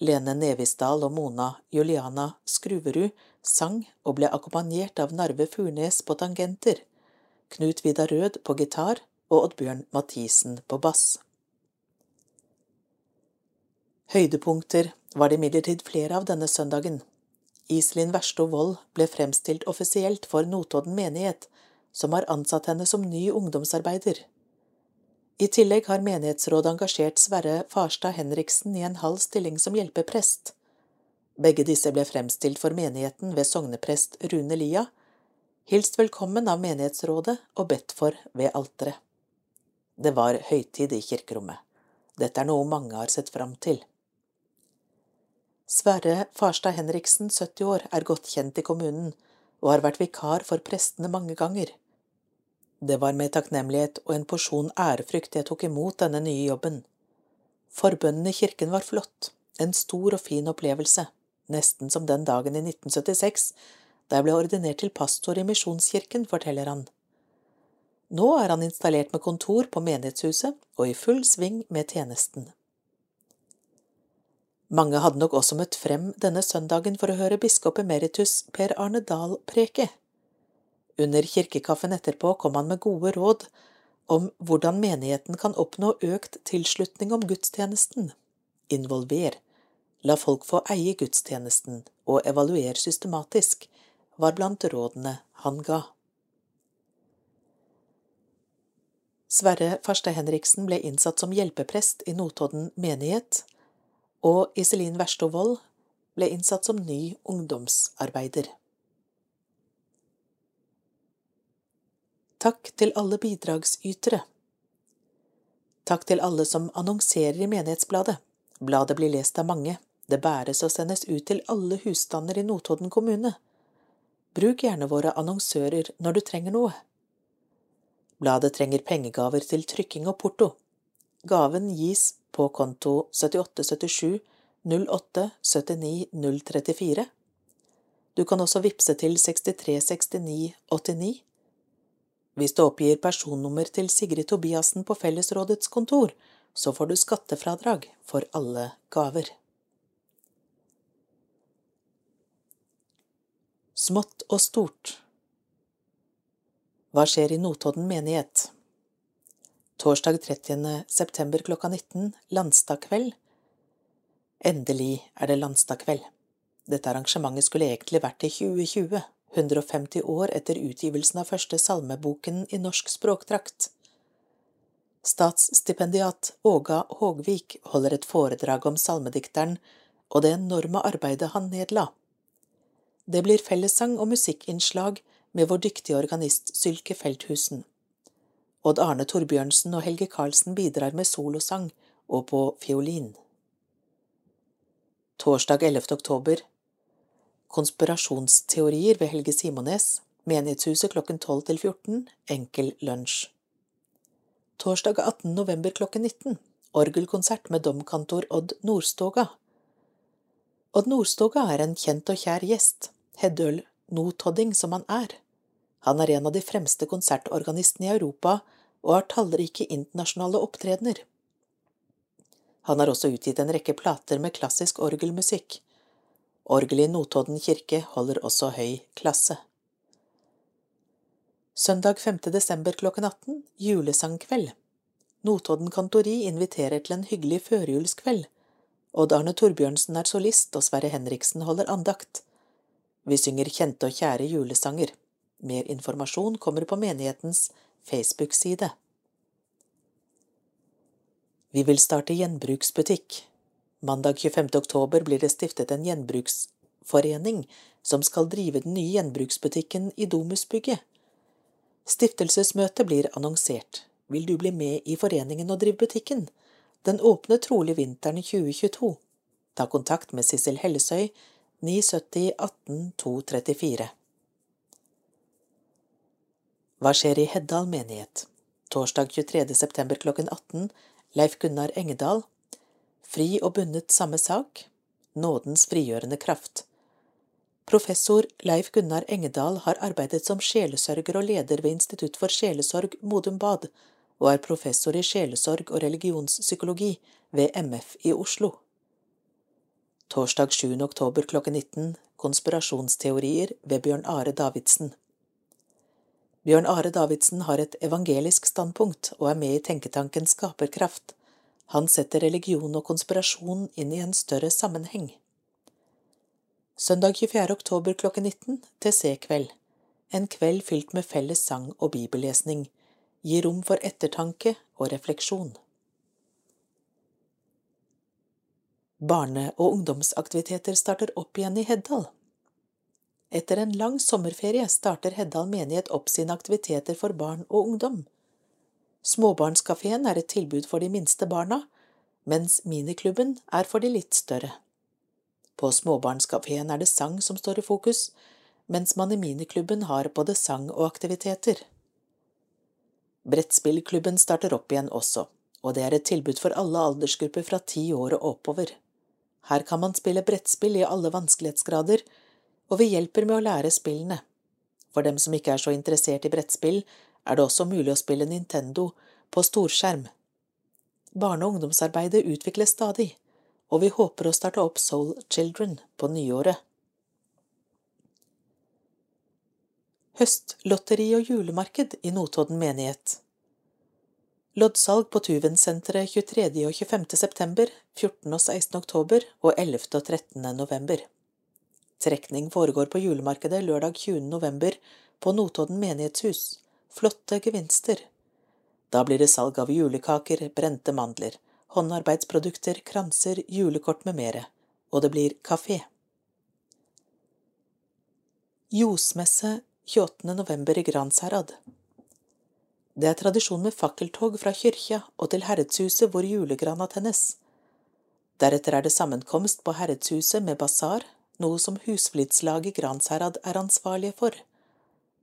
Lene Nevisdal og Mona Juliana Skruverud sang og ble akkompagnert av Narve Furnes på tangenter, Knut Vidar Rød på gitar og Oddbjørn Mathisen på bass. Høydepunkter var det imidlertid flere av denne søndagen. Iselin Versto Wold ble fremstilt offisielt for Notodden menighet, som har ansatt henne som ny ungdomsarbeider. I tillegg har menighetsrådet engasjert Sverre Farstad Henriksen i en halv stilling som hjelpeprest. Begge disse ble fremstilt for menigheten ved sogneprest Rune Lia, hilst velkommen av menighetsrådet og bedt for ved alteret. Det var høytid i kirkerommet. Dette er noe mange har sett fram til. Sverre Farstad Henriksen, 70 år, er godt kjent i kommunen og har vært vikar for prestene mange ganger. Det var med takknemlighet og en porsjon ærefrykt jeg tok imot denne nye jobben. Forbønnen i kirken var flott, en stor og fin opplevelse, nesten som den dagen i 1976 da jeg ble ordinert til pastor i Misjonskirken, forteller han. Nå er han installert med kontor på menighetshuset og i full sving med tjenesten. Mange hadde nok også møtt frem denne søndagen for å høre biskop emeritus Per Arne Dahl preke. Under kirkekaffen etterpå kom han med gode råd om hvordan menigheten kan oppnå økt tilslutning om gudstjenesten. Involver. La folk få eie gudstjenesten, og evaluer systematisk. var blant rådene han ga. Sverre Farstad Henriksen ble innsatt som hjelpeprest i Notodden menighet, og Iselin Verstovold ble innsatt som ny ungdomsarbeider. Takk til alle bidragsytere. Takk til alle som annonserer i Menighetsbladet. Bladet blir lest av mange. Det bæres og sendes ut til alle husstander i Notodden kommune. Bruk gjerne våre annonsører når du trenger noe. Bladet trenger pengegaver til trykking og porto. Gaven gis på konto 7877 08 79 034. Du kan også vippse til 6369 89. Hvis du oppgir personnummer til Sigrid Tobiassen på Fellesrådets kontor, så får du skattefradrag for alle gaver. Smått og stort Hva skjer i Notodden menighet? Torsdag 30. september klokka 19, landsdagskveld, Endelig er det landsdagskveld. Dette arrangementet skulle egentlig vært i 2020, 150 år etter utgivelsen av første salmeboken i norsk språkdrakt. Statsstipendiat Åga Hågvik holder et foredrag om salmedikteren og det enorme arbeidet han nedla. Det blir fellessang og musikkinnslag med vår dyktige organist Sylke Feldthusen. Odd Arne Torbjørnsen og Helge Karlsen bidrar med solosang og på fiolin. Torsdag 11. oktober Konspirasjonsteorier ved Helge Simones Menighetshuset klokken 12 til 14 Enkel lunsj Torsdag 18. november klokken 19 Orgelkonsert med domkantor Odd Nordstoga Odd Nordstoga er en kjent og kjær gjest, Heddøl Notodding som han er. Han er en av de fremste konsertorganistene i Europa og har tallrike internasjonale opptredener. Han har også utgitt en rekke plater med klassisk orgelmusikk. Orgelet i Notodden kirke holder også høy klasse. Søndag 5. desember klokken 18 julesangkveld. Notodden kantori inviterer til en hyggelig førjulskveld. Odd Arne Torbjørnsen er solist, og Sverre Henriksen holder andakt. Vi synger kjente og kjære julesanger. Mer informasjon kommer på menighetens Facebook-side. Vi vil starte gjenbruksbutikk. Mandag 25. oktober blir det stiftet en gjenbruksforening som skal drive den nye gjenbruksbutikken i Domusbygget. Stiftelsesmøtet blir annonsert. Vil du bli med i foreningen og drive butikken? Den åpner trolig vinteren 2022. Ta kontakt med Sissel Hellesøy 970 18 234. Hva skjer i Heddal menighet? Torsdag 23. september klokken 18 Leif Gunnar Engedal, Fri og bundet samme sak, Nådens frigjørende kraft. Professor Leif Gunnar Engedal har arbeidet som sjelesørger og leder ved Institutt for sjelesorg Modum Bad, og er professor i sjelesorg og religionspsykologi ved MF i Oslo. Torsdag 7. oktober klokken 19 Konspirasjonsteorier ved Bjørn Are Davidsen. Bjørn Are Davidsen har et evangelisk standpunkt og er med i tenketanken Skaperkraft. Han setter religion og konspirasjon inn i en større sammenheng. Søndag 24. oktober klokken 19 TC-kveld. En kveld fylt med felles sang og bibellesning. Gir rom for ettertanke og refleksjon. Barne- og ungdomsaktiviteter starter opp igjen i Heddal. Etter en lang sommerferie starter Heddal menighet opp sine aktiviteter for barn og ungdom. Småbarnskafeen er et tilbud for de minste barna, mens miniklubben er for de litt større. På småbarnskafeen er det sang som står i fokus, mens man i miniklubben har både sang og aktiviteter. Brettspillklubben starter opp igjen også, og det er et tilbud for alle aldersgrupper fra ti år og oppover. Her kan man spille brettspill i alle vanskelighetsgrader, og vi hjelper med å lære spillene. For dem som ikke er så interessert i brettspill, er det også mulig å spille Nintendo på storskjerm. Barne- og ungdomsarbeidet utvikles stadig, og vi håper å starte opp Soul Children på nyåret. Høstlotteri og julemarked i Notodden menighet. Loddsalg på Tuvensenteret 23. og 25. september, 14. og 16. oktober og 11. og 13. november. Trekning foregår på julemarkedet lørdag 20. november på Notodden menighetshus. Flotte gevinster. Da blir det salg av julekaker, brente mandler, håndarbeidsprodukter, kranser, julekort med mere, og det blir kafé. Ljosmesse 28. november i Gransherad. Det er tradisjon med fakkeltog fra kyrkja og til herredshuset hvor julegrana tennes. Deretter er det sammenkomst på herredshuset med basar, noe som husflidslaget Gransherad er ansvarlige for.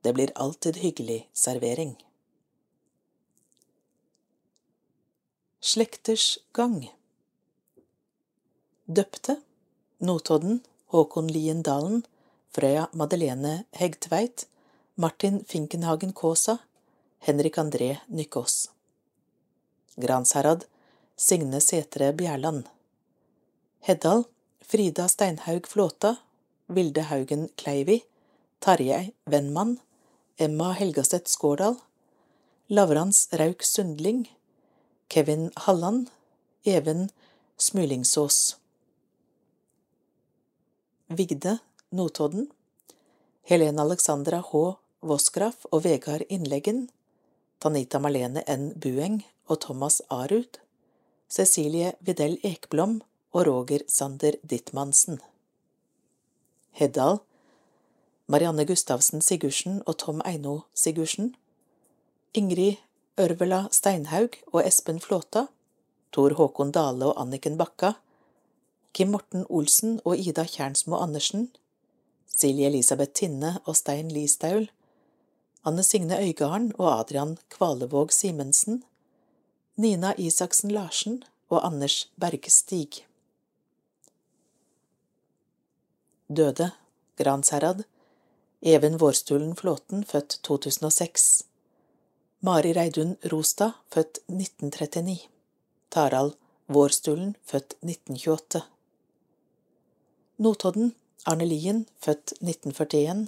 Det blir alltid hyggelig servering. Slekters gang Døpte Notodden Håkon Lien Dalen Frøya Madelene Hegtveit Martin Finkenhagen Kaasa Henrik André Nykås Gransherad Signe Setre Bjerland Heddal Frida Steinhaug Flåta Vilde Haugen Kleivi Tarjei Vennmann Emma Helgaseth Skårdal Lavrans Rauk Sundling Kevin Halland Even Smulingsås Vigde Notodden Helene Alexandra H. Vosgraff og Vegard Innleggen Tanita Marlene N. Bueng og Thomas Arud Cecilie Videll Ekblom og Roger Sander Dittmannsen. Heddal Marianne Gustavsen Sigurdsen og Tom Eino Sigurdsen Ingrid Ørvela Steinhaug og Espen Flåta. Tor Håkon Dale og Anniken Bakka. Kim Morten Olsen og Ida Kjernsmo Andersen. Silje Elisabeth Tinne og Stein Listaul Anne Signe Øygarden og Adrian Kvalevåg Simensen. Nina Isaksen Larsen og Anders Bergestig Døde Gransherad Even Vårstulen Flåten, født 2006. Mari Reidun Rostad, født 1939. Tarald Vårstulen, født 1928. Notodden Arne Lien, født 1941.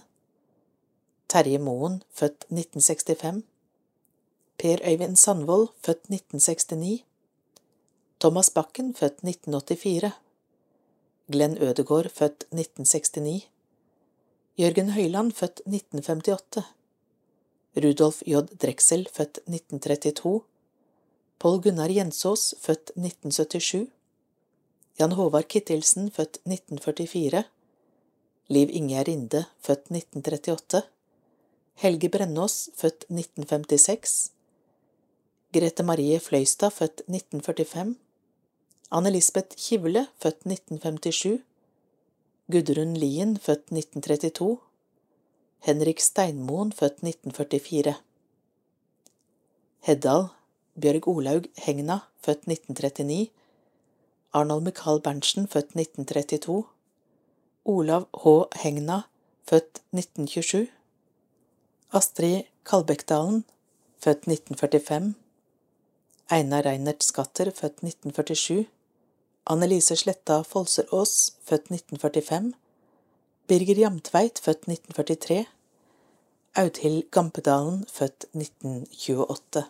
Terje Moen, født 1965. Per Øyvind Sandvold, født 1969. Thomas Bakken, født 1984. Glenn Ødegård, født 1969. Jørgen Høyland, født 1958. Rudolf J. Drexel, født 1932. Pål Gunnar Jensås, født 1977. Jan Håvard Kittilsen, født 1944. Liv Ingjerd Rinde, født 1938. Helge Brennås, født 1956. Grete Marie Fløystad, født 1945. Anne Lisbeth Kivle, født 1957. Gudrun Lien, født 1932. Henrik Steinmoen, født 1944. Heddal Bjørg Olaug Hegna, født 1939. Arnold Michael Berntsen, født 1932. Olav H. Hegna, født 1927. Astrid Kalbekkdalen, født 1945. Einar Reinert Skatter, født 1947. Annelise Sletta Folserås, født 1945. Birger Jamtveit, født 1943. Audhild Gampedalen, født 1928.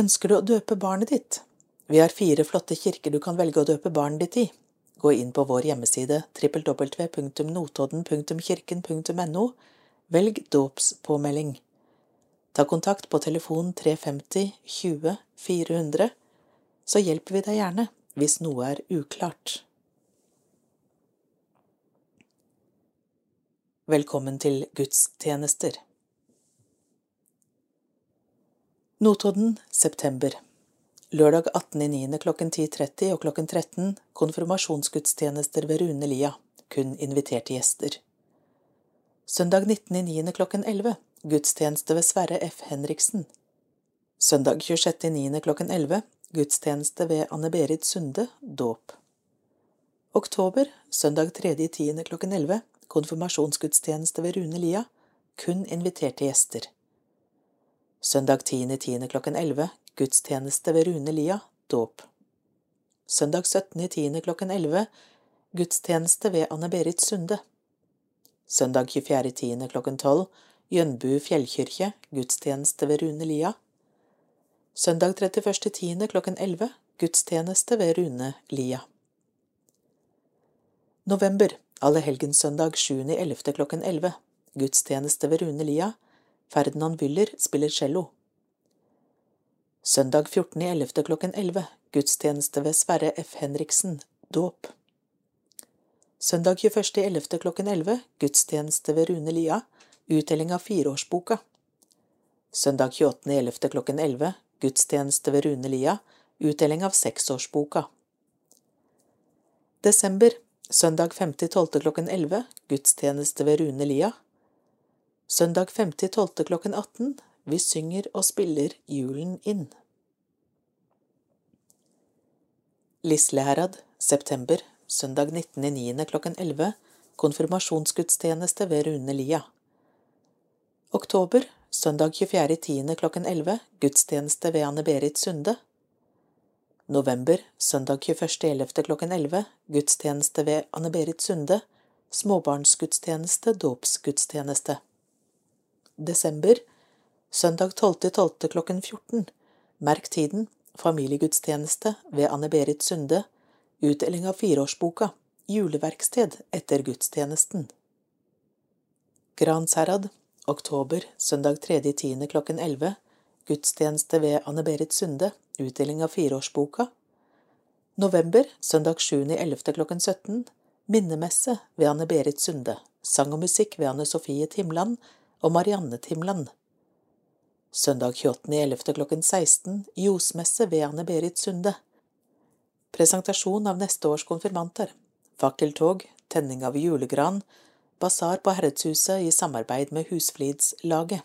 Ønsker du å døpe barnet ditt? Vi har fire flotte kirker du kan velge å døpe barnet ditt i. Gå inn på vår hjemmeside www.notodden.kirken.no, velg dåpspåmelding. Ta kontakt på telefon 350 20 400, så hjelper vi deg gjerne hvis noe er uklart. Velkommen til gudstjenester. Notodden, september. Lørdag 18.9. klokken 10.30 og klokken 13 konfirmasjonsgudstjenester ved Rune Lia, kun inviterte gjester. Søndag 19.9. klokken 11 gudstjeneste ved Sverre F. Henriksen. Søndag 26.9. klokken 11 gudstjeneste ved Anne-Berit Sunde, dåp. Oktober, søndag 3.10. klokken 11 konfirmasjonsgudstjeneste ved Rune Lia, kun inviterte gjester. Søndag 10.10. klokken 11 gudstjeneste ved Rune Lia, dåp. Søndag 17.10. klokken 11 gudstjeneste ved Anne-Berit Sunde. Søndag 24.10. klokken 12 Gjønbu fjellkirke, gudstjeneste ved Rune Lia. Søndag 31.10. klokken 11, gudstjeneste ved Rune Lia. November, allehelgenssøndag 7.11. klokken 11. Gudstjeneste ved Rune Lia. Ferdinand Wyller spiller cello. Søndag 14.11. klokken 11. Gudstjeneste ved Sverre F. Henriksen. Dåp. Søndag 21.11. klokken 11. Gudstjeneste ved Rune Lia. Utdeling av fireårsboka. Søndag 28.11. klokken 11. Gudstjeneste ved Rune Lia. Utdeling av seksårsboka. Desember. Søndag 5.12. klokken 11. Gudstjeneste ved Rune Lia. Søndag 5.12. klokken 18. Vi synger og spiller julen inn. Lisleherad, september, søndag 19.9. klokken 11. Konfirmasjonsgudstjeneste ved Rune Lia. Oktober, søndag 24.10. klokken 11. Gudstjeneste ved Anne-Berit Sunde. November, søndag 21.11. klokken 11. Gudstjeneste ved Anne-Berit Sunde. Småbarnsgudstjeneste, dåpsgudstjeneste. Desember, søndag 12.12. klokken 14. Merk tiden, familiegudstjeneste ved Anne-Berit Sunde. Utdeling av fireårsboka. Juleverksted etter gudstjenesten. Gransherad, oktober, søndag 3.10. klokken 11. Gudstjeneste ved Anne-Berit Sunde. Utdeling av fireårsboka. November, søndag 7.11. klokken 17. Minnemesse ved Anne-Berit Sunde. Sang og musikk ved Anne Sofie Timland og Marianne Timland. Søndag 28.11. klokken 16. Josmesse ved Anne-Berit Sunde. Presentasjon av neste års konfirmanter. Fakkeltog, tenning av julegran, basar på Herredshuset i samarbeid med Husflidslaget.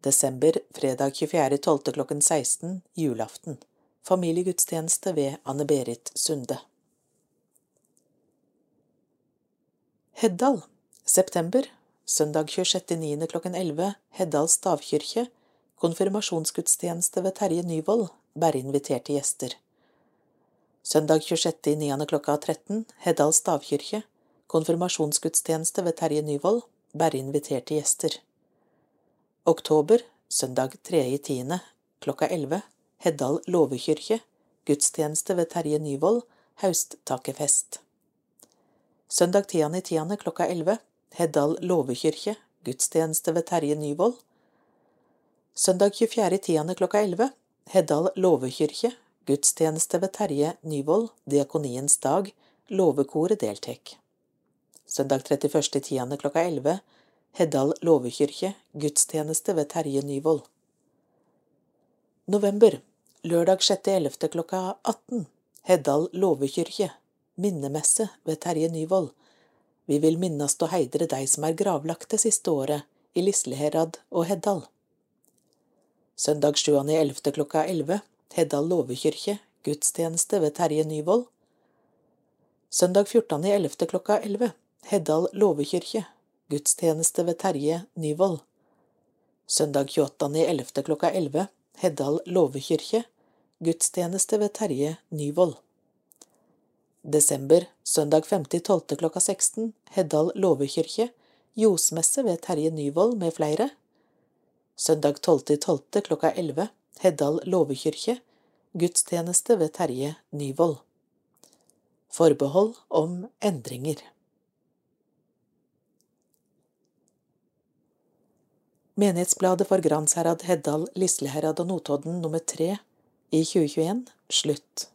Desember, fredag 24.12. klokken 16, julaften. Familiegudstjeneste ved Anne-Berit Sunde. Heddal, september, søndag 26.9. klokken 11, Heddal stavkirke. Konfirmasjonsgudstjeneste ved Terje Nyvold. Bare inviterte gjester. Søndag 26.9. klokka 13, Heddal stavkirke. Konfirmasjonsgudstjeneste ved Terje Nyvold. Bare inviterte gjester. Oktober, søndag 3.10. klokka 11, Heddal låvekyrkje. Gudstjeneste ved Terje Nyvold. Haustakefest. Søndag 10.10. klokka 11, Heddal låvekyrkje. Gudstjeneste ved Terje Nyvold. Søndag 24.10. klokka 11, Heddal låvekyrkje. Gudstjeneste ved Terje Nyvold. Diakoniens dag. Låvekoret deltek. Søndag 31.10. klokka 11, Heddal låvekyrkje. Gudstjeneste ved Terje Nyvold. November. Lørdag 6.11. klokka 18. Heddal låvekyrkje. Minnemesse ved Terje Nyvold. Vi vil minnast og heidre dei som er gravlagt det siste året i Lisleherad og Heddal. Søndag 7.11. klokka 11. Heddal låvekyrkje. Gudstjeneste ved Terje Nyvold. Søndag 14.11. klokka 11. Heddal Lovekirke, Gudstjeneste ved Terje Nyvold. Søndag 28.11. klokka 11. Heddal Lovekirke, Gudstjeneste ved Terje Nyvold. Desember, søndag 5.12. klokka 16. Heddal Lovekirke, Josmesse ved Terje Nyvold med flere. Søndag 12.12. klokka 11. Heddal Lovekirke, Gudstjeneste ved Terje Nyvold. Forbehold om endringer. Menighetsbladet for Gransherad, Heddal, Lisleherad og Notodden nummer tre i 2021 slutt.